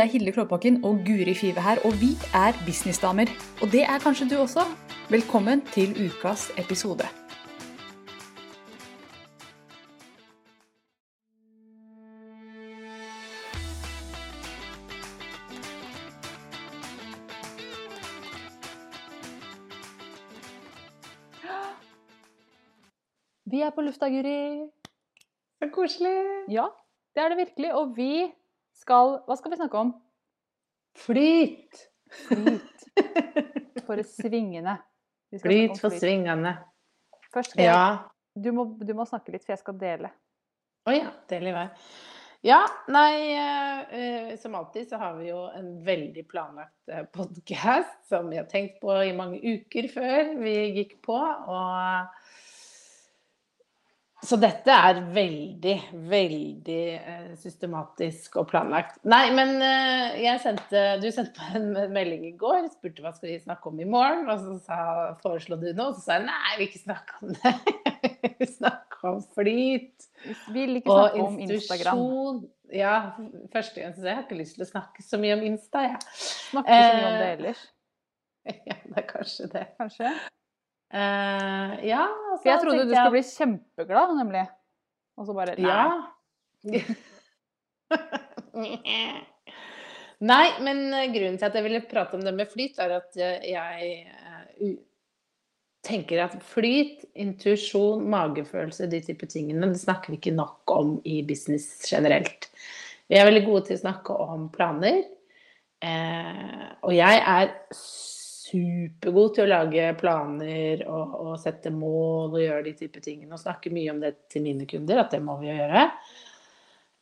Det er Hilde Klåbakken og Guri Five her, og vi er businessdamer. Og det er kanskje du også. Velkommen til ukas episode. Vi er på lufta, Guri. Så koselig. Ja, det er det virkelig. Og vi skal Hva skal vi snakke om? Flyt. Flyt. For svingende. Flyt for svingende. Først skal jeg, du, må, du må snakke litt, for jeg skal dele. Å ja, del i hver. Ja, nei eh, eh, Som alltid så har vi jo en veldig planlagt podkast som vi har tenkt på i mange uker før vi gikk på. Og så dette er veldig, veldig eh, systematisk og planlagt. Nei, men eh, sendte Du sendte meg en melding i går, og spurte hva skal vi snakke om i morgen. Og så sa, foreslo du noe, og så sa jeg nei, vi vil ikke snakke om det. vi snakker om flyt. Vi vil ikke snakke om Instagram. Ja, første gang så jeg har ikke lyst til å snakke så mye om Insta, jeg. Ja. Snakke så mye om det Eh, ellers, Ja, det er kanskje det. kanskje. Eh, ja, så For jeg trodde du jeg skulle bli kjempeglad, nemlig. Og så bare nei. Ja. Nei, men eh, grunnen til at jeg ville prate om det med flyt, er at eh, jeg tenker at flyt, intuisjon, magefølelse, de type tingene, det snakker vi ikke nok om i business generelt. Vi er veldig gode til å snakke om planer. Eh, og jeg er supergod til å lage planer og, og sette mål og gjøre de type tingene. Og snakke mye om det til mine kunder, at det må vi jo gjøre.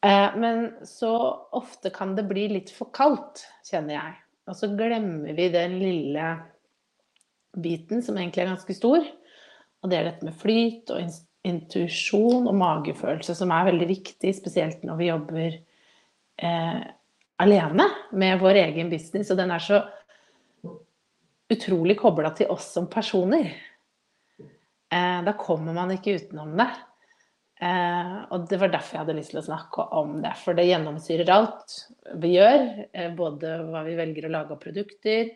Eh, men så ofte kan det bli litt for kaldt, kjenner jeg. Og så glemmer vi den lille biten som egentlig er ganske stor. Og det er dette med flyt og intuisjon og magefølelse, som er veldig viktig, spesielt når vi jobber eh, alene med vår egen business. Og den er så utrolig kobla til oss som personer. Eh, da kommer man ikke utenom det. Eh, og det var derfor jeg hadde lyst til å snakke om det. For det gjennomsyrer alt vi gjør. Eh, både hva vi velger å lage av produkter,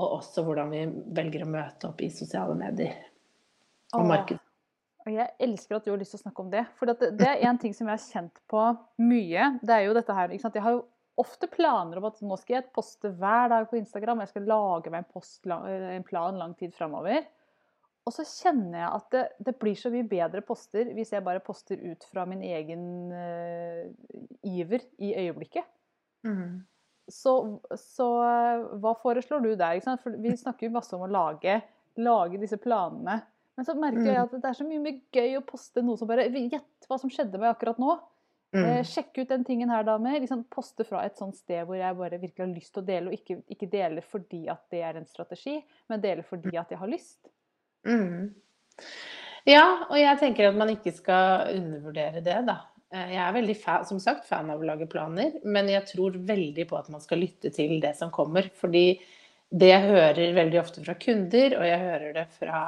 og også hvordan vi velger å møte opp i sosiale medier. Og marked. Og jeg elsker at du har lyst til å snakke om det. For det, det er en ting som jeg har kjent på mye. Det er jo dette her? Jeg har jo ofte planer om at nå skal jeg poste hver dag på Instagram. Jeg skal lage meg en, post, en plan lang tid framover. Og så kjenner jeg at det, det blir så mye bedre poster hvis jeg bare poster ut fra min egen uh, iver i øyeblikket. Mm. Så, så eh, hva foreslår du der? For vi snakker jo masse om å lage, lage disse planene. Men så merker jeg Mm. at det er så mye mer gøy å poste noe som bare Gjett hva som skjedde meg akkurat nå. Eh, Mm. sjekk ut den tingen her, damer. Liksom, poste fra et sånt sted hvor jeg bare virkelig har lyst til å dele, og ikke, ikke dele fordi at det er en strategi, men dele fordi at jeg har lyst. Mm. Ja, og jeg tenker at man ikke skal undervurdere det, da. Eh, Jeg er veldig fan, som sagt, fan av å lage planer, men jeg tror veldig på at man skal lytte til det som kommer. Fordi det jeg hører veldig ofte fra kunder, og jeg hører det fra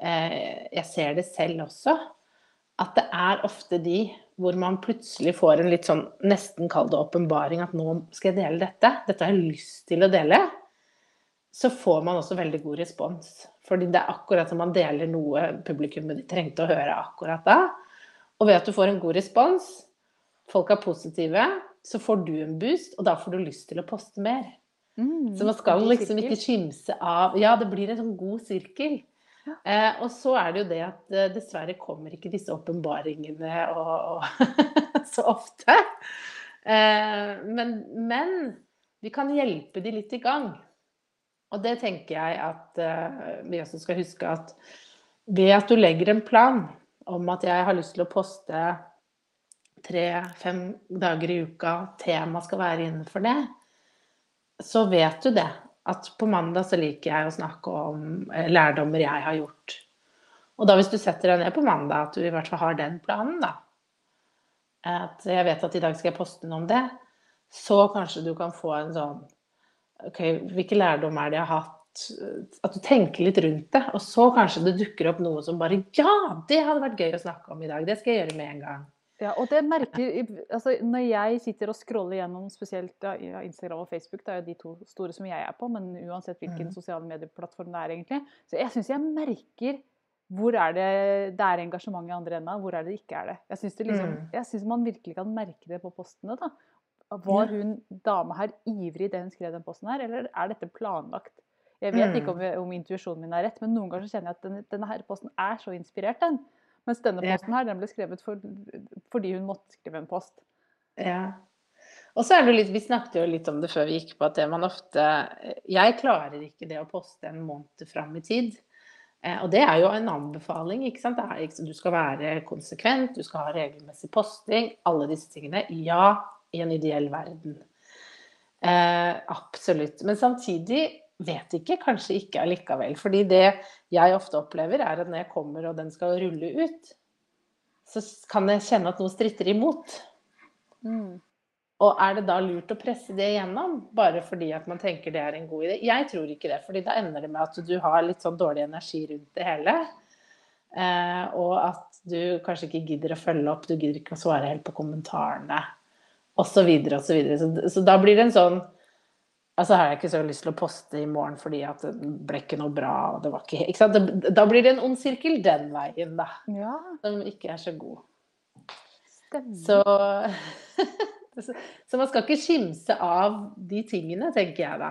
eh, Jeg ser det selv også, at det er ofte de hvor man plutselig får en litt sånn nesten kall det åpenbaring at nå skal jeg dele dette. Dette har jeg lyst til å dele så får man også veldig god respons. Fordi det er akkurat som man deler noe publikummet trengte å høre akkurat da. Og ved at du får en god respons, folk er positive, så får du en boost, og da får du lyst til å poste mer. Mm, Så man skal liksom ikke skimse av Ja, det blir en sånn god sirkel. Eh, og så er det jo det at eh, dessverre kommer ikke disse åpenbaringene så ofte. Eh, men, men vi kan hjelpe de litt i gang. Og det tenker jeg at eh, vi også skal huske at ved at du legger en plan om at jeg har lyst til å poste tre-fem dager i uka, temaet skal være innenfor det, så vet du det. At på mandag så liker jeg å snakke om eh, lærdommer jeg har gjort. Og da hvis du setter deg ned på mandag, at du i hvert fall har den planen, da. At jeg vet at i dag skal jeg poste noe om det. Så kanskje du kan få en sånn OK, hvilke lærdom er det jeg har hatt? At du tenker litt rundt det. Og så kanskje det dukker opp noe som bare Ja, det hadde vært gøy å snakke om i dag. Det skal jeg gjøre med en gang. Ja, og det merker altså Når jeg sitter og scroller gjennom spesielt ja, Instagram og Facebook, det er jo de to store som jeg er på, men uansett hvilken mm. sosiale medieplattform det er, egentlig. Så jeg syns jeg merker hvor er det det er engasjement i andre enden, hvor er det ikke er det. Jeg syns liksom, mm. man virkelig kan merke det på postene. da. Var hun dama her ivrig det hun skrev den posten her, eller er dette planlagt? Jeg vet ikke om, om intuisjonen min er rett, men noen ganger så kjenner jeg at denne, denne her posten er så inspirert, den. Mens denne posten her, den ble skrevet for, fordi hun måtte skrive en post. Ja. Og så er det litt, Vi snakket jo litt om det før vi gikk på, at det man ofte Jeg klarer ikke det å poste en måned fram i tid. Eh, og det er jo en anbefaling. ikke sant? Ikke, du skal være konsekvent, du skal ha regelmessig posting. Alle disse tingene. Ja, i en ideell verden. Eh, absolutt. Men samtidig vet ikke, kanskje ikke allikevel. Fordi det jeg ofte opplever, er at når jeg kommer og den skal rulle ut, så kan jeg kjenne at noe stritter imot. Mm. Og er det da lurt å presse det igjennom, bare fordi at man tenker det er en god idé? Jeg tror ikke det, fordi da ender det med at du har litt sånn dårlig energi rundt det hele. Eh, og at du kanskje ikke gidder å følge opp, du gidder ikke å svare helt på kommentarene, osv. osv. Så, videre. så, så da blir det en sånn Altså har jeg ikke så lyst til å poste i morgen fordi at det ble ikke noe bra. Det var ikke, ikke sant? Da blir det en ond sirkel den veien, da. Ja. Som ikke er så god. Så, så, man skal ikke skimse av de tingene, tenker jeg da.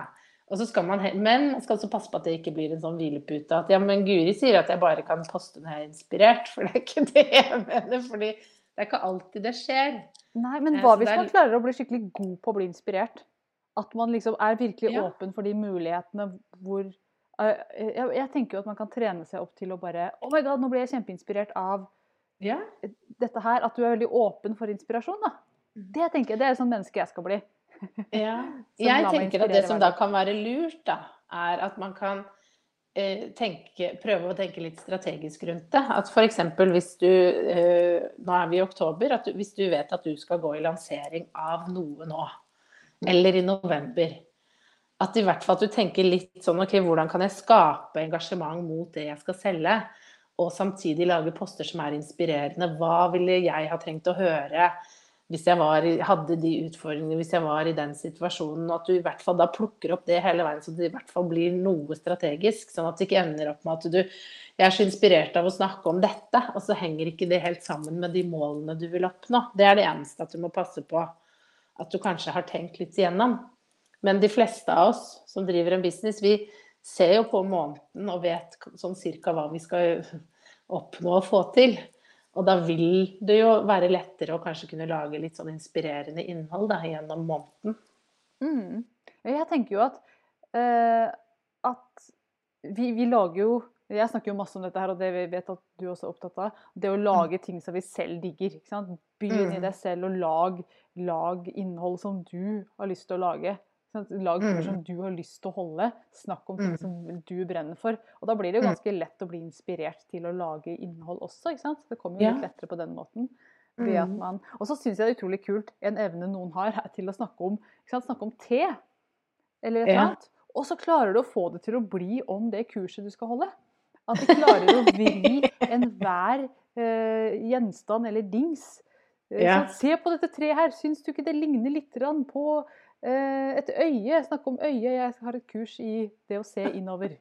Og så skal man, men man skal også passe på at det ikke blir en sånn hvilepute. At ja, men Guri sier at jeg bare kan poste når jeg er inspirert. For det er ikke det jeg mener. fordi det er ikke alltid det skjer. Nei, men eh, hva hvis man klarer å bli skikkelig god på å bli inspirert? At man liksom er virkelig ja. åpen for de mulighetene hvor uh, jeg, jeg, tenker jo at man kan trene seg opp til å bare Oh my god, nå ble jeg kjempeinspirert av ja. dette her. At du er veldig åpen for inspirasjon, da. Mm. Det tenker jeg, det er et sånt menneske jeg skal bli. ja. Jeg tenker at det som da kan være lurt, da, er at man kan eh, Tenke, prøve å tenke litt strategisk rundt det. At f.eks. hvis du eh, Nå er vi i oktober. at du, Hvis du vet at du skal gå i lansering av noe nå, eller i november. At i hvert fall at du tenker litt sånn OK, hvordan kan jeg skape engasjement mot det jeg skal selge? Og samtidig lage poster som er inspirerende. Hva ville jeg ha trengt å høre hvis jeg var, hadde de utfordringene, hvis jeg var i den situasjonen? At du i hvert fall da plukker opp det hele veien, så det i hvert fall blir noe strategisk. Sånn at det ikke ender opp med at du jeg er så inspirert av å snakke om dette, og så henger ikke det helt sammen med de målene du vil oppnå. Det er det eneste at du må passe på at du kanskje har tenkt litt igjennom. Men de fleste av oss som driver en business, vi ser jo på måneden og vet sånn cirka hva vi skal oppnå og få til. Og da vil det jo være lettere å kanskje kunne lage litt sånn inspirerende innhold da, gjennom måneden. Mm. Jeg tenker jo at, uh, at vi, vi, lager jo Jeg snakker jo masse om dette her, og det vi vet at du også er opptatt av. Det å lage ting som vi selv digger. Begynn mm. i deg selv og lag lag innhold som du har lyst til å lage. Lag ting som mm. du har lyst til å holde. Snakk om ting mm. som du brenner for. Og da blir det jo mm. ganske lett å bli inspirert til å lage innhold også. ikke sant? Det kommer jo litt lettere på den måten. Man... Og så syns jeg det er utrolig kult, en evne noen har, til å snakke om, snakke om te. Eller et eller annet. Og så klarer du å få det til å bli om det kurset du skal holde. At de klarer å vri enhver uh, gjenstand eller dings Ja. ja. Se på dette treet her, syns du ikke det ligner litt på uh, et øye? Snakk om øye, jeg har et kurs i det å se innover.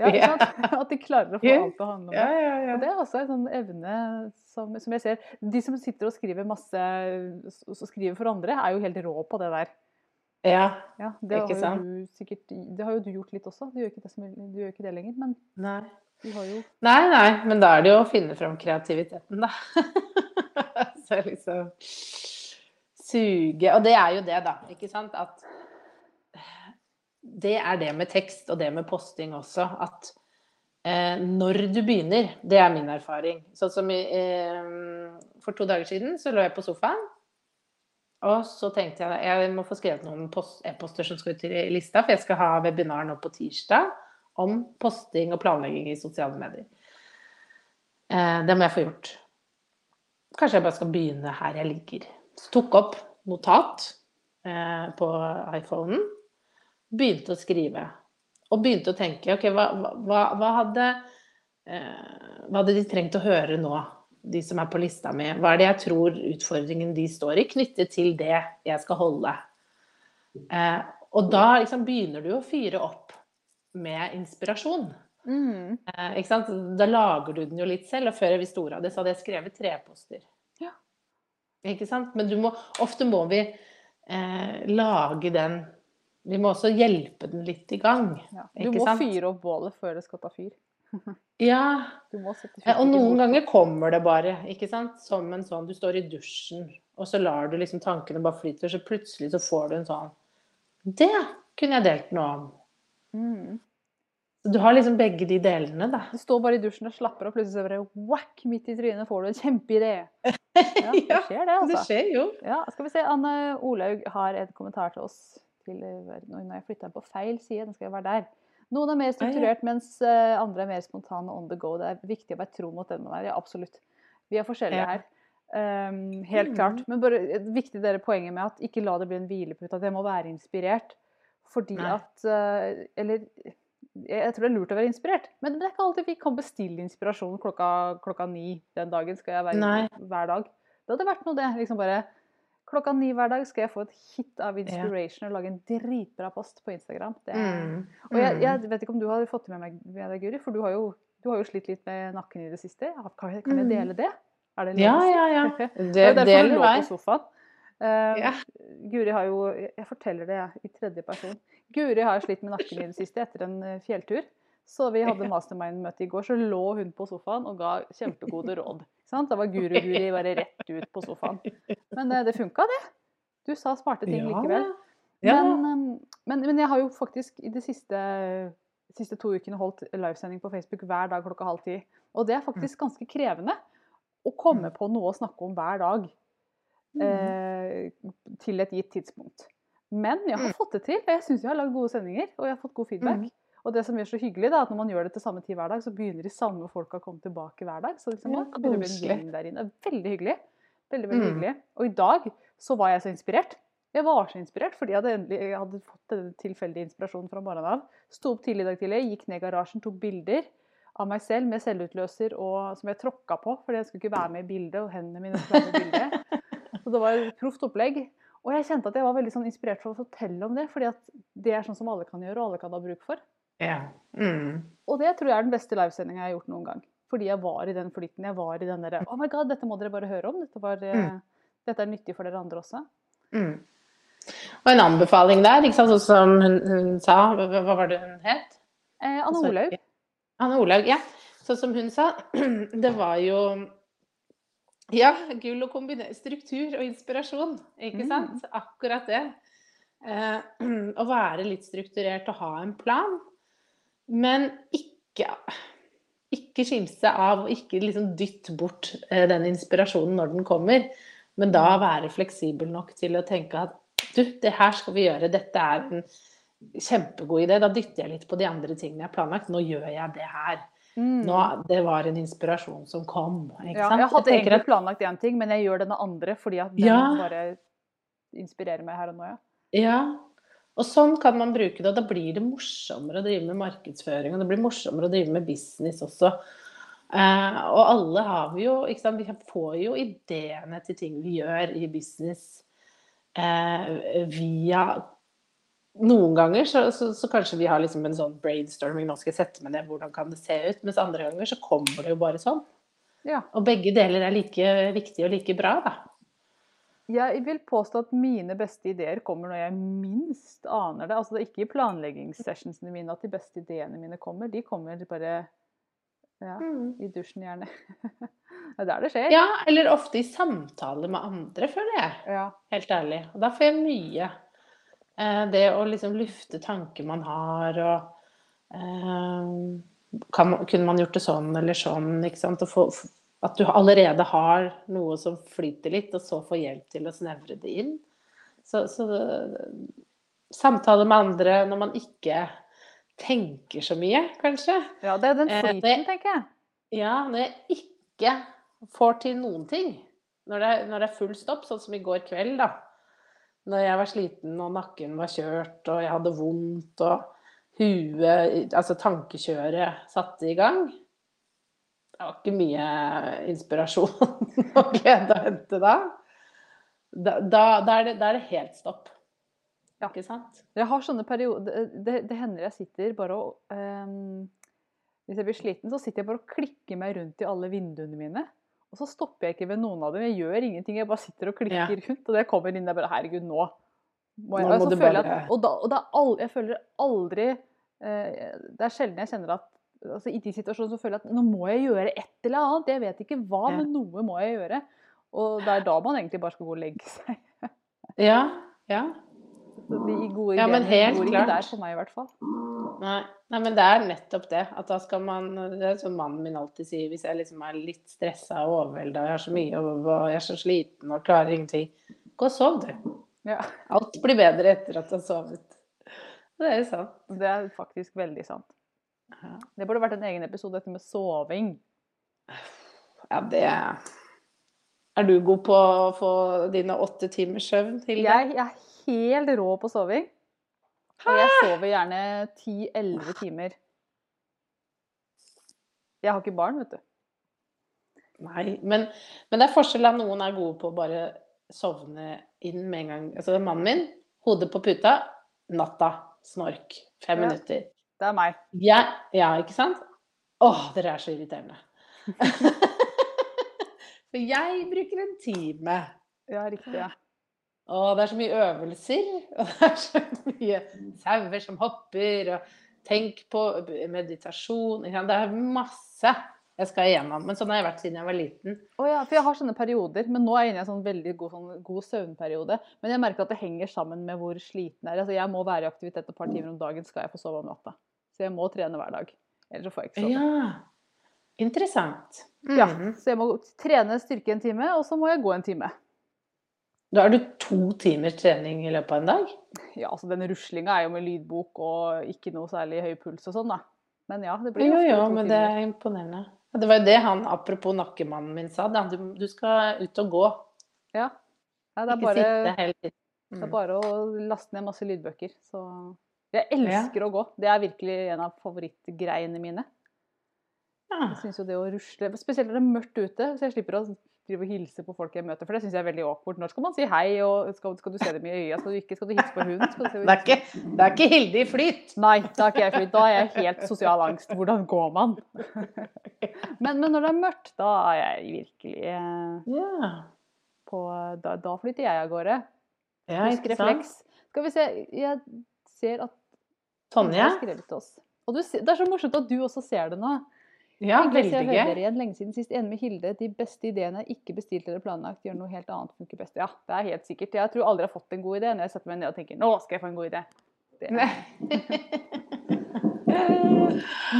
Ja, ja. At de klarer å få alt til å handle om det. Ja, og det er også en sånn evne som, som, jeg ser De som sitter og skriver masse og skriver for andre, er jo helt rå på det der. Ja, det ikke sant? Sikkert, det har jo du gjort litt også. Du gjør ikke det, som, du gjør ikke det lenger, men Nei. du har jo Nei, nei, men da er det jo å finne fram kreativiteten, da. Så liksom suge Og det er jo det, da. Ikke sant? At det er det med tekst og det med posting også. At eh, når du begynner Det er min erfaring. Sånn som eh, For to dager siden så lå jeg på sofaen. Og så tenkte jeg jeg må få skrevet noen e-poster som skal ut i lista, for jeg skal ha webinar nå på tirsdag om posting og planlegging i sosiale medier. Eh, det må jeg få gjort. Kanskje jeg bare skal begynne her jeg ligger. Så tok opp notat eh, på iPhonen. Begynte å skrive. Og begynte å tenke OK, hva, hva, hva, hadde, eh, hva hadde de trengt å høre nå de som er på lista mi, hva er det jeg tror utfordringen de står i, knyttet til det jeg skal holde. Eh, og da liksom begynner du å fyre opp med inspirasjon. Mm. Eh, ikke sant? Da lager du den jo litt selv, og før jeg visste ordet av det, så hadde jeg skrevet tre poster. Ja. Ikke sant? Men du må, ofte må vi eh, lage den Vi må også hjelpe den litt i gang. Ja. Du må sant? fyre opp bålet før det skal ta fyr. Ja. Og noen ganger kommer det bare, ikke sant? Som en sånn Du står i dusjen, og så lar du liksom tankene bare flyte, og så plutselig så får du en sånn Det kunne jeg delt noe om. Mm. Du har liksom begge de delene, da. Du står bare i dusjen og slapper av, plutselig så bare whack midt i trynet får du en kjempeidé. Ja, det skjer det, altså. Det skjer jo. Ja, skal vi se. Anne Olaug har en kommentar til oss. Til, når jeg flytta på feil side, den skal jo være der. Noen er mer strukturert, mens eh, andre er mer spontane on the go. Det er viktig å være tro mot den man er. Ja, absolutt. Vi er forskjellige her. Um, helt klart. Men bare et viktig dere poenget med at ikke la det bli en hvilepute. At jeg må være inspirert. Fordi Nei. at uh, Eller jeg tror det er lurt å være inspirert, men det er ikke alltid vi kan bestille inspirasjon klokka, klokka ni den dagen. skal jeg være Nei. hver dag. Det hadde vært noe, det. liksom bare Klokka ni hver dag skal jeg få et hit av inspiration og lage en dritbra post på Instagram. Det er, Mm. og jeg, Mm. jeg vet ikke om du har fått det med meg, med deg, Guri, for du har, jo, du har jo slitt litt med nakken i det siste. Kan jeg, kan jeg Mm. dele det? Er det lov Ja, ja, ja. Det Det, derfor du lå vei. på sofaen. Eh, Ja. Guri har jo Jeg forteller det jeg, i tredje person. Guri har slitt med nakken i det siste etter en eh, fjelltur. Så vi hadde mastermind-møte i går, så lå hun på sofaen og ga kjempegode råd. Da var Guru-Guri bare rett ut på sofaen. Men eh, det funka, det. Du sa smarte ting likevel. Ja. Men, um, men, men jeg har jo faktisk i de siste, siste to ukene holdt livesending på Facebook hver dag klokka halv ti. Og det er faktisk ganske krevende å komme på noe å snakke om hver dag Mm. eh, til et gitt tidspunkt. Men jeg har fått det til, og jeg syns jeg har lagd gode sendinger. Og jeg har fått god feedback. Og det som gjør så hyggelig, da, at når man gjør det til samme tid hver dag, så begynner de samme folka å komme tilbake hver dag. Så liksom, Ja, det begynner å bli en gjeng der inne. Veldig hyggelig. Veldig, veldig Mm. hyggelig. Og i dag så var jeg så inspirert. Jeg var så inspirert fordi jeg hadde, endelig, jeg hadde fått den tilfeldige inspirasjonen fra morgenen av. Sto opp tidlig i dag tidlig, gikk ned i garasjen, tok bilder av meg selv med selvutløser og, som jeg tråkka på, fordi jeg skulle ikke være med i bildet, og hendene mine skulle være med i bildet. Så det var et proft opplegg. Og jeg kjente at jeg var veldig sånn inspirert for å fortelle om det, fordi at det er sånn som alle kan gjøre, og alle kan ha bruk for. Ja. Mm. Og det tror jeg er den beste livesendinga jeg har gjort noen gang. Fordi jeg var i den flyten. Jeg var i den derre Oh my god, dette må dere bare høre om. Dette, var, eh, Mm. dette er nyttig for dere andre også. Mm. Og en anbefaling der, ikke sant, sånn som hun, hun sa, hva, hva var det hun het? Eh, Anne Altså, Olaug. Anne Olaug, ja. Sånn som hun sa, det var jo Ja, gull å kombinere struktur og inspirasjon, ikke Mm. sant? Akkurat det. Eh, å være litt strukturert og ha en plan, men ikke ikke skimse av og ikke liksom dytte bort eh, den inspirasjonen når den kommer, men da være fleksibel nok til å tenke at du, det her skal vi gjøre, dette er en kjempegod idé. Da dytter jeg litt på de andre tingene jeg har planlagt. Nå gjør jeg det her. Mm. Nå, det var en inspirasjon som kom. Ja, jeg hadde jeg egentlig planlagt én ting, men jeg gjør denne andre fordi at den Ja. bare inspirerer meg her og nå, ja. Ja, og sånn kan man bruke det. Og da blir det morsommere å drive med markedsføring, og det blir morsommere å drive med business også. Eh, og alle har vi jo ikke sant? Vi får jo ideene til ting vi gjør i business eh, via Noen ganger så, så, så kanskje vi har liksom en sånn brainstorming, nå skal jeg sette meg ned, hvordan kan det se ut? Mens andre ganger så kommer det jo bare sånn. ja. Og begge deler er like viktig og like bra, da. Jeg vil påstå at mine beste ideer kommer når jeg minst aner det. Altså det er ikke i planleggingssessionsene mine at de beste ideene mine kommer. De kommer bare ja, i dusjen, gjerne. det er der det skjer. Ja, eller ofte i samtale med andre, føler jeg. Ja. Helt ærlig. Og da får jeg mye. Eh, det å liksom lufte tanker man har, og eh, kan, Kunne man gjort det sånn eller sånn? ikke sant? Og få, at du allerede har noe som flyter litt, og så får hjelp til å snevre det inn. Så, så samtale med andre når man ikke tenker så mye, kanskje. ja, det er den Eh, flyten, tenker jeg. Ja, når jeg ikke får til noen ting, når det, når det er full stopp, sånn som i går kveld, da. Når jeg var sliten og nakken var kjørt og jeg hadde vondt og huet, altså tankekjøret, satte i gang. Det var ikke mye inspirasjon og glede å hente da. Da, da, da, er det, da er det helt stopp. Ja. Ikke sant? Jeg har sånne perioder Det, det hender jeg sitter bare og um, Hvis jeg blir sliten, så sitter jeg bare og klikker meg rundt i alle vinduene mine. Og så stopper jeg ikke ved noen av dem. Jeg gjør ingenting. Jeg bare sitter og klikker Ja. rundt. Og det kommer inn der bare Herregud, nå må jeg Nå må så du føler jeg bare- at, Og, da, og all, jeg føler aldri eh, Det er sjelden jeg kjenner at altså I de situasjonene så føler jeg at nå må jeg gjøre et eller annet. Jeg vet ikke hva, men noe må jeg gjøre. Og det er da man egentlig bare skal gå og legge seg. Ja. ja. Så De gode Ja, men helt går ikke klart. der for meg, i hvert fall. Nei. Nei, men det er nettopp det. At da skal man Det er som mannen min alltid sier, hvis jeg liksom er litt stressa og overvelda, jeg har så mye jobb og jeg er så sliten og klarer ingenting, gå og sov, du. Ja. Alt blir bedre etter at du har sovet. Det er jo sant. Det er faktisk veldig sant. Ja. Det burde vært en egen episode, dette med soving. Ja, det Er du god på å få dine åtte timers søvn til? Jeg er helt rå på soving. Og jeg sover gjerne 10-11 timer. Jeg har ikke barn, vet du. Nei, men, men det er forskjell at noen er gode på å bare sovne inn med en gang. Altså mannen min, hodet på puta, natta, snork, fem Ja. minutter. Det er meg. Ja, ja, ikke sant? Åh, dere er så irriterende. For jeg bruker en time. Ja, riktig. ja. Og det er så mye øvelser, og det er så mye sauer som hopper, og tenk på meditasjon. Det er masse jeg skal igjennom. Men sånn har jeg vært siden jeg var liten. Å ja, for jeg har sånne perioder, men nå er jeg inne i en sånn veldig god, sånn, god søvnperiode. Men jeg merker at det henger sammen med hvor sliten jeg er. Altså, jeg må være i aktivitet et par timer om dagen skal jeg få sove om natta. Så jeg må trene hver dag. Ellers får jeg ikke sove. Ja, interessant. Ja, Mhm. så jeg må trene styrke en time, og så må jeg gå en time. Da har du to timer trening i løpet av en dag? Ja, altså den ruslinga er jo med lydbok og ikke noe særlig høy puls og sånn, da. Men ja, det blir Jo, jo, to men det er imponerende. Det var jo det han, apropos nakkemannen min, sa. Da. Du, du skal ut og gå, Ja. ja det, er ikke bare, sitte hele tiden. det er Mm. bare å laste ned masse lydbøker. Så jeg elsker å gå. Det er virkelig en av favorittgreiene mine. Ja. Jeg synes jo det å rusle Spesielt når det er mørkt ute, så jeg slipper å drive og hilse på folk jeg møter. For det syns jeg er veldig awkward. Når skal man si hei, og skal, skal du se dem i øya? Skal du ikke? Skal du hilse på hunden? Skal du se Det, er ikke, det er ikke Hilde i flyt! Nei, da er ikke jeg fly. Da er jeg helt sosial angst. Hvordan går man? Men, men når det er mørkt, da er jeg virkelig Ja, på Da, da flytter jeg av gårde. ja Husk refleks. Skal vi se Jeg ser at Tonje? til oss. Og du, det er så morsomt at du også ser det nå. Ja, veldig og Jeg gøy. dere igjen. Lenge siden sist. Enig med Hilde. De beste ideene er ikke bestilt eller planlagt. Gjør noe helt annet funker best. Ja, det er helt sikkert. Jeg tror aldri jeg har fått en god idé når jeg setter meg ned og tenker nå skal jeg få en god idé.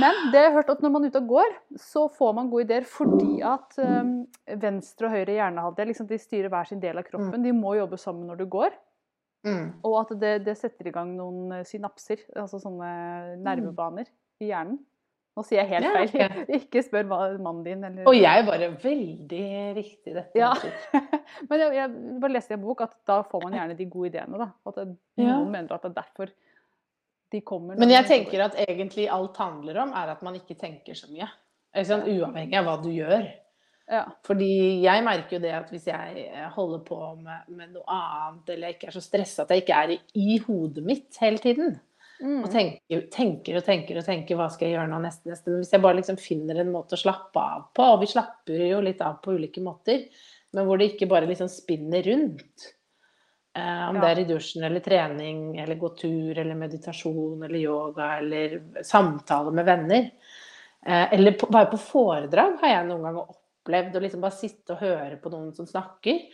Men det jeg har hørt at når man er ute og går, så får man gode ideer fordi at um, venstre og høyre hjernehalvdel liksom, de styrer hver sin del av kroppen. De må jobbe sammen når du går. Mm. Og at det, det setter i gang noen eh, synapser, altså sånne nervebaner i hjernen. Nå sier jeg helt Ja, feil. Ikke spør mannen din eller Og jeg bare veldig riktig dette. Ja. Men jeg, jeg bare leste i en bok at da får man gjerne de gode ideene. Da. At det, Ja. noen mener at det er derfor de kommer. Men jeg tenker at egentlig alt handler om, er at man ikke tenker så mye. Sånn. Uavhengig av hva du gjør. Ja. Fordi jeg merker jo det at hvis jeg holder på med, med noe annet, eller jeg ikke er så stressa at jeg ikke er i, i hodet mitt hele tiden, Mm. og tenker, tenker og tenker og tenker hva skal jeg gjøre nå neste, neste. Men hvis jeg bare liksom finner en måte å slappe av på, og vi slapper jo litt av på ulike måter, men hvor det ikke bare liksom spinner rundt. Eh, om Ja. det er i dusjen eller trening eller gå tur eller meditasjon eller yoga eller samtale med venner. Eh, eller på, være på foredrag har jeg noen ganger opplevd å liksom bare sitte og høre på noen som snakker,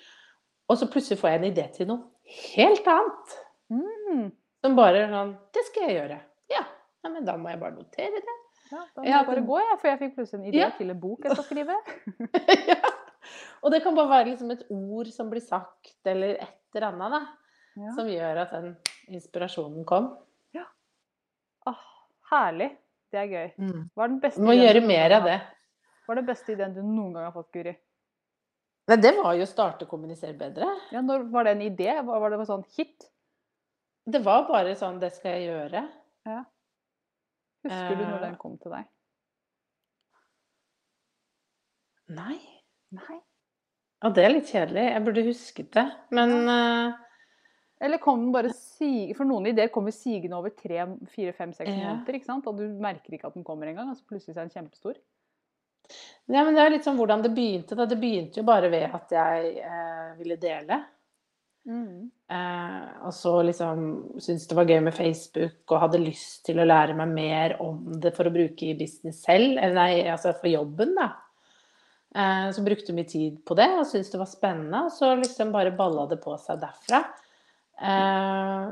og så plutselig får jeg en idé til noe helt annet. Mm. Som bare sånn Det skal jeg gjøre. Ja. ja men da må jeg bare notere det. Ja, da må Ja, jeg bare gå, jeg, for jeg fikk plutselig en idé Ja. til en bok jeg skal skrive. ja. Og det kan bare være liksom et ord som blir sagt, eller et eller annet, da. Ja. Som gjør at den inspirasjonen kom. Åh, herlig. Det er gøy. Hva er den beste må gjøre mer av det. Hva er den beste ideen du noen gang har fått, Guri? Nei, det var jo å starte å kommunisere bedre. Ja, når Var det en idé? Var det en sånn hit? Det var bare sånn Det skal jeg gjøre. Husker du når Eh. den kom til deg? Nei. Nei. Ja, det er litt kjedelig. Jeg burde husket det. Men uh, Eller kom den bare sige For noen ideer kommer sigende over tre, fire, fem, seks Ja. måneder, ikke sant? Og du merker ikke at den kommer engang, Altså så plutselig er den kjempestor. Ja, men det er litt sånn hvordan det begynte. Da. Det begynte jo bare ved at jeg eh, ville dele. Eh, og så liksom syntes det var gøy med Facebook og hadde lyst til å lære meg mer om det for å bruke i business selv. Eller nei, altså for jobben, da. Eh, så brukte mye tid på det og syntes det var spennende. Og så liksom bare balla det på seg derfra. Eh,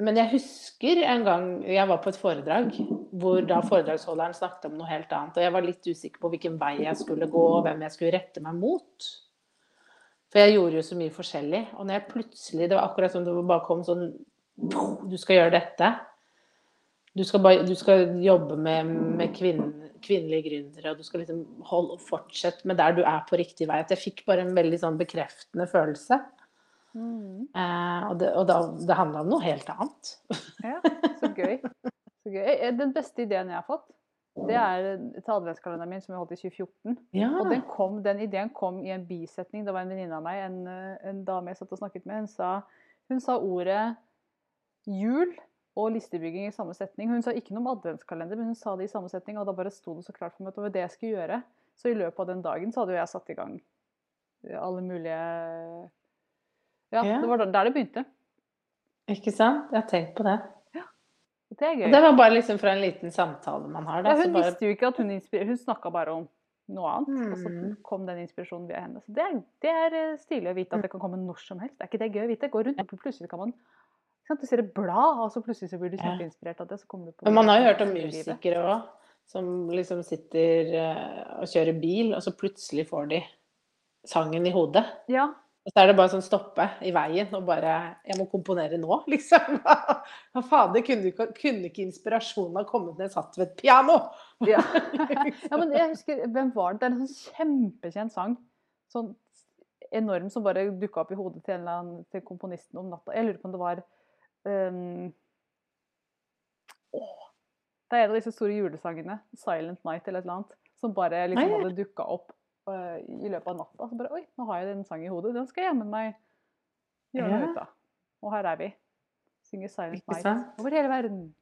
men jeg husker en gang jeg var på et foredrag hvor da foredragsholderen snakket om noe helt annet. Og jeg var litt usikker på hvilken vei jeg skulle gå, og hvem jeg skulle rette meg mot. For jeg gjorde jo så mye forskjellig. Og når jeg plutselig Det var akkurat som det bare kom sånn Du skal gjøre dette. Du skal, bare, du skal jobbe med, med kvinn, kvinnelige gründere, og du skal liksom holde, fortsette med der du er på riktig vei. At jeg fikk bare en veldig sånn bekreftende følelse. Eh, og det, og da, det handla om noe helt annet. Ja, så gøy. så gøy. Eh, Den beste ideen jeg har fått, det er til adventskalenderen min som jeg holdt i 2014. Ja. Og den, kom, den ideen kom i en bisetning. Det var en venninne av meg, en, eh, en dame jeg satt og snakket med. Hun sa, hun sa ordet jul og listebygging i samme setning. Hun sa ikke noe om adventskalender, men hun sa det i samme setning. Og da bare sto det så klart for meg at det var det jeg skulle gjøre. Så i løpet av den dagen så hadde jo jeg satt i gang alle mulige Ja, Ja. det var der det begynte. Ikke sant? Jeg har tenkt på det. Ja, Det er gøy. Og det var bare liksom fra en liten samtale man har. Da, Ja, så hun bare, visste jo ikke at hun inspirerte, hun snakka bare om noe annet. Og så Mm. kom den inspirasjonen via henne. Så det er, det er eh, stilig å vite at det kan komme når som helst. Er ikke det gøy å vite? Gå rundt, og plutselig kan man sant, Du ser et blad, og så plutselig så blir du kjempeinspirert av det. Så du på Men man har jo hørt om musikere òg, som liksom sitter eh, og kjører bil, og så plutselig får de sangen i hodet. Ja, Og så er det bare sånn stoppe i veien og bare Jeg må komponere nå, liksom. Hva fader, kunne kunne ikke inspirasjonen ha kommet jeg satt ved et piano? ja. ja, men jeg husker Hvem var det? Det er en sånn kjempekjent sang. Sånn enorm som bare dukka opp i hodet til, annen, til komponisten om natta. Jeg lurer på om det var um, åh, Det er en av disse store julesangene, 'Silent Night' eller et eller annet, som bare liksom hadde dukka opp i løpet av natta. Så bare Oi, nå har jeg den sangen i hodet. Den skal jeg jammen meg gjøre noe Ja. ut av. Og her er vi. Synger 'Silent Night' over hele verden.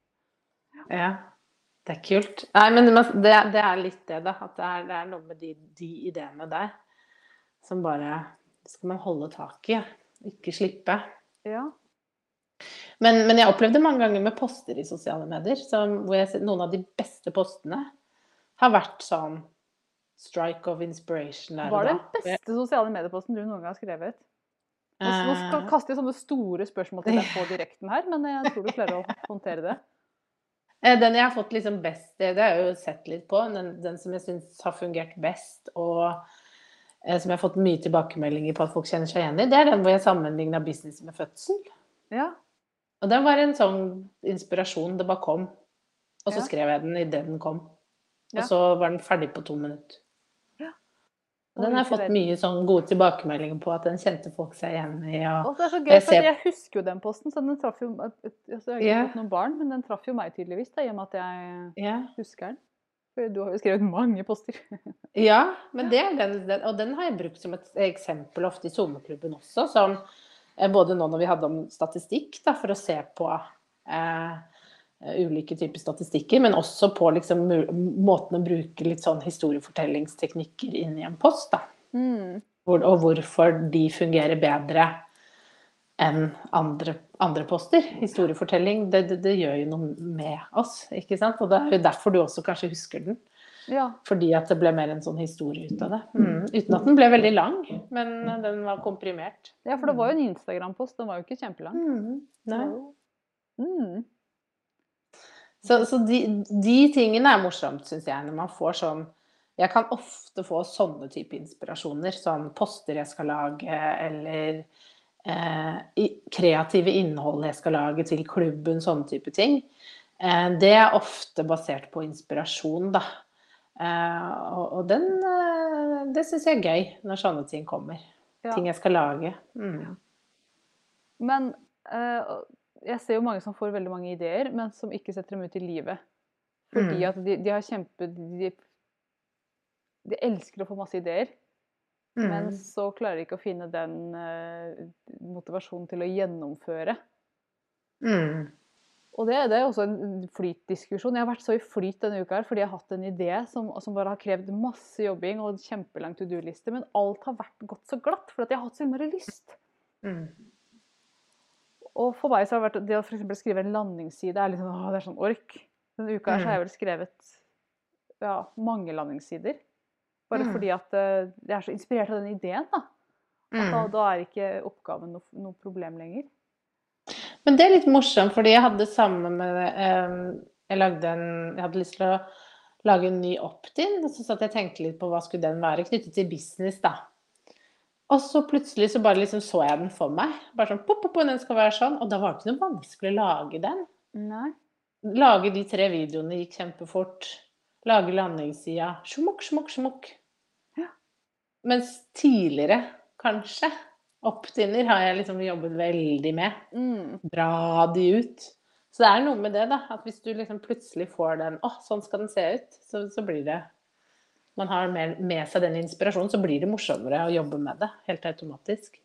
Ja, det er kult. Nei, men det, det er litt det, da. At det er, det er noe med de, de ideene der som bare skal man holde tak i. Ikke slippe. Ja. Men, men jeg opplevde mange ganger med poster i sosiale medier, som, hvor jeg, noen av de beste postene har vært sånn strike of inspiration og det da. den beste sosiale medieposten du noen gang har skrevet? Nå skal Eh, kaster jeg sånne store spørsmål til deg på direkten her, men jeg tror du klarer å håndtere det. Eh, Den jeg har fått liksom best, det har jeg jo sett litt på, den, den som jeg syns har fungert best, og eh, som jeg har fått mye tilbakemeldinger på at folk kjenner seg igjen i, det er den hvor jeg sammenligna business med fødsel. Ja. Og den var en sånn inspirasjon, det bare kom. Og så Ja. skrev jeg den idet den kom. Og så var den ferdig på to minutter. Og den har jeg fått mye sånn gode tilbakemeldinger på at den kjente folk seg igjen i. Og Og det er så gøy, Jeg ser- jeg husker jo den posten, så den traff jo altså, Jeg har ikke yeah. fått noen barn, men den traff jo meg tydeligvis, da, i og med at jeg yeah. husker den. For du har jo skrevet mange poster. Ja, men det den, den, og den har jeg brukt som et eksempel ofte i SoMe-klubben også. Som, eh, både nå når vi hadde om statistikk, da, for å se på eh, ulike typer statistikker, men også på liksom, måten å bruke litt sånn historiefortellingsteknikker inn i en post. Da. Mm. Hvor, og hvorfor de fungerer bedre enn andre, andre poster. Historiefortelling, det, det, det gjør jo noe med oss, ikke sant? Og det er jo derfor du også kanskje husker den. Ja. Fordi at det ble mer en sånn historie ut av det. Mm. Uten at den ble veldig lang, men den var komprimert. ja, for det var jo en Instagram-post. Den var jo ikke kjempelang. Mm. Nei. Mm. Så, så de, de tingene er morsomt, syns jeg, når man får sånn Jeg kan ofte få sånne type inspirasjoner. Sånn poster jeg skal lage, eller eh, kreative innhold jeg skal lage til klubben, sånne type ting. Eh, det er ofte basert på inspirasjon, da. Eh, og, og den eh, Det syns jeg er gøy, når sånne ting kommer. Ja. Ting jeg skal lage. Mm. Men eh, jeg ser jo mange som får veldig mange ideer, men som ikke setter dem ut i livet. Fordi Mm. at de, de har kjempe... De, de elsker å få masse ideer, men Mm. så klarer de ikke å finne den uh, motivasjonen til å gjennomføre. Mm. Og det, det er også en flytdiskusjon. Jeg har vært så i flyt denne uka her fordi jeg har hatt en idé som, som bare har krevd masse jobbing og en kjempelang to do-liste, men alt har vært gått så glatt fordi jeg har hatt så innmari lyst. Mm. Og for meg så har det vært det å for eksempel skrive en landingsside er litt sånn, åh, det er sånn ork. Denne uka her så har jeg vel skrevet ja, mange landingssider. Bare Mm. fordi at eh, jeg er så inspirert av den ideen. da. At da, Mm. da er ikke oppgaven noe, noe problem lenger. Men det er litt morsomt, fordi jeg hadde samme med eh, Jeg lagde en Jeg hadde lyst til å lage en ny opt-in, så satt jeg tenkte litt på hva skulle den være, knyttet til business, da. Og så plutselig så bare liksom så jeg den for meg. Bare sånn pop, pop, den skal være sånn. Og da var det ikke noe vanskelig å lage den. Nei. Lage de tre videoene gikk kjempefort. Lage landingssida. Smukk, smukk, smukk. Ja. Mens tidligere, kanskje, opt-in-er har jeg liksom jobbet veldig med. Mm. Dra de ut. Så det er noe med det, da. At hvis du liksom plutselig får den Å, sånn skal den se ut. Så, så blir det Man har med, seg den inspirasjonen, så blir det morsommere å jobbe med det. Helt automatisk.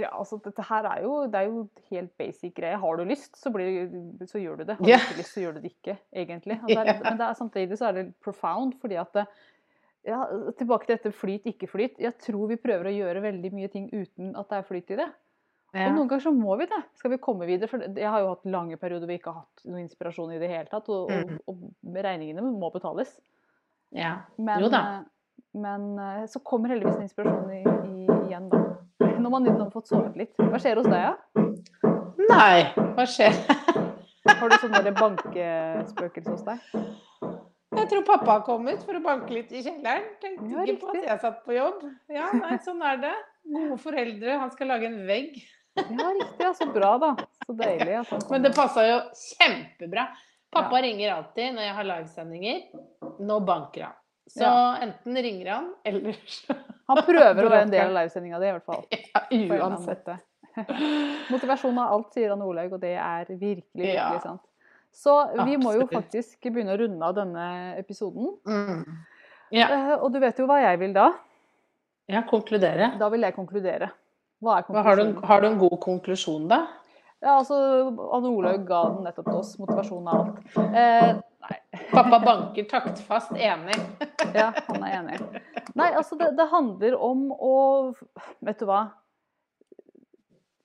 Ja, altså dette her er jo, det er jo helt basic greie. Har du lyst, så, blir, så gjør du det. Har du yeah. ikke lyst, så gjør du det ikke, egentlig. Altså, det er, Ja. Men det er, samtidig så er det profound, fordi at ja, Tilbake til dette flyt, ikke flyt. Jeg tror vi prøver å gjøre veldig mye ting uten at det er flyt i det. Ja. Og noen ganger så må vi det. Skal vi komme videre? For jeg har jo hatt lange perioder hvor vi ikke har hatt noe inspirasjon i det hele tatt. Og, og, Mhm. og regningene må betales. Ja. Men, Jo da. eh, men eh, så kommer heldigvis en inspirasjon i, i, igjen, da. Når man, har fått sovet litt. Hva skjer hos deg, da? Nei, hva skjer? Har du sånne bankespøkelser hos deg? Jeg tror pappa har kommet for å banke litt i kjelleren. Tenkte Ja, ikke på at jeg satt på jobb. Ja, nei, sånn er det. Gode foreldre. Han skal lage en vegg. Ja, riktig. Ja, så bra, da. Så deilig. han Men det passa jo kjempebra. Pappa ringer alltid når jeg har livesendinger. Nå banker han. Så Ja. enten ringer han, eller så Han prøver å være en del av livesendinga di, i hvert fall. ja, Uansett. Motivasjon av alt, sier han Olaug, og det er virkelig, virkelig Ja. sant. Så vi må jo faktisk begynne å runde av denne episoden. Mm. Ja. Eh, Og du vet jo hva jeg vil da. ja, konkludere. Da vil jeg konkludere. Er har, du, har du en god konklusjon, da? Ja, altså, Anne Olaug ga den nettopp til oss. Motivasjon og alt. Eh, nei, Pappa banker taktfast enig. ja, han er enig. Nei, altså, det, det handler om å Vet du hva?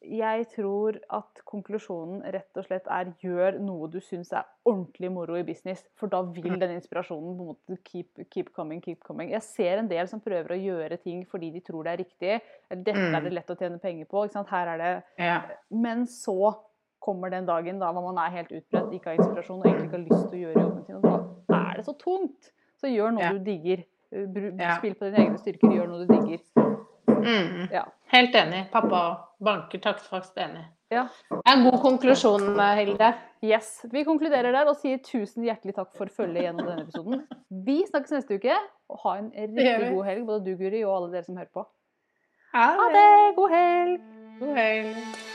Jeg tror at konklusjonen rett og slett er gjør noe du syns er ordentlig moro i business. For da vil den inspirasjonen på en måte keep, keep coming, keep coming. Jeg ser en del som prøver å gjøre ting fordi de tror det er riktig. Dette Mm. er det lett å tjene penger på. Ikke sant? Her er det Ja. Men så kommer den dagen da man er helt utbredt, ikke har inspirasjon og egentlig ikke har lyst til å gjøre jobben sin. Og da er det så tungt. Så gjør noe Ja. du digger. Eh. Spill på dine egne styrker, gjør noe du digger. Mm. Ja. Helt enig. Pappa banker taktfast enig. ja. Det er en god konklusjon, Hilde. Yes. Vi konkluderer der og sier tusen hjertelig takk for følget gjennom denne episoden. Vi snakkes neste uke, og ha en riktig god helg, både du, Guri, og alle dere som hører på. Ha det! God helg! God helg.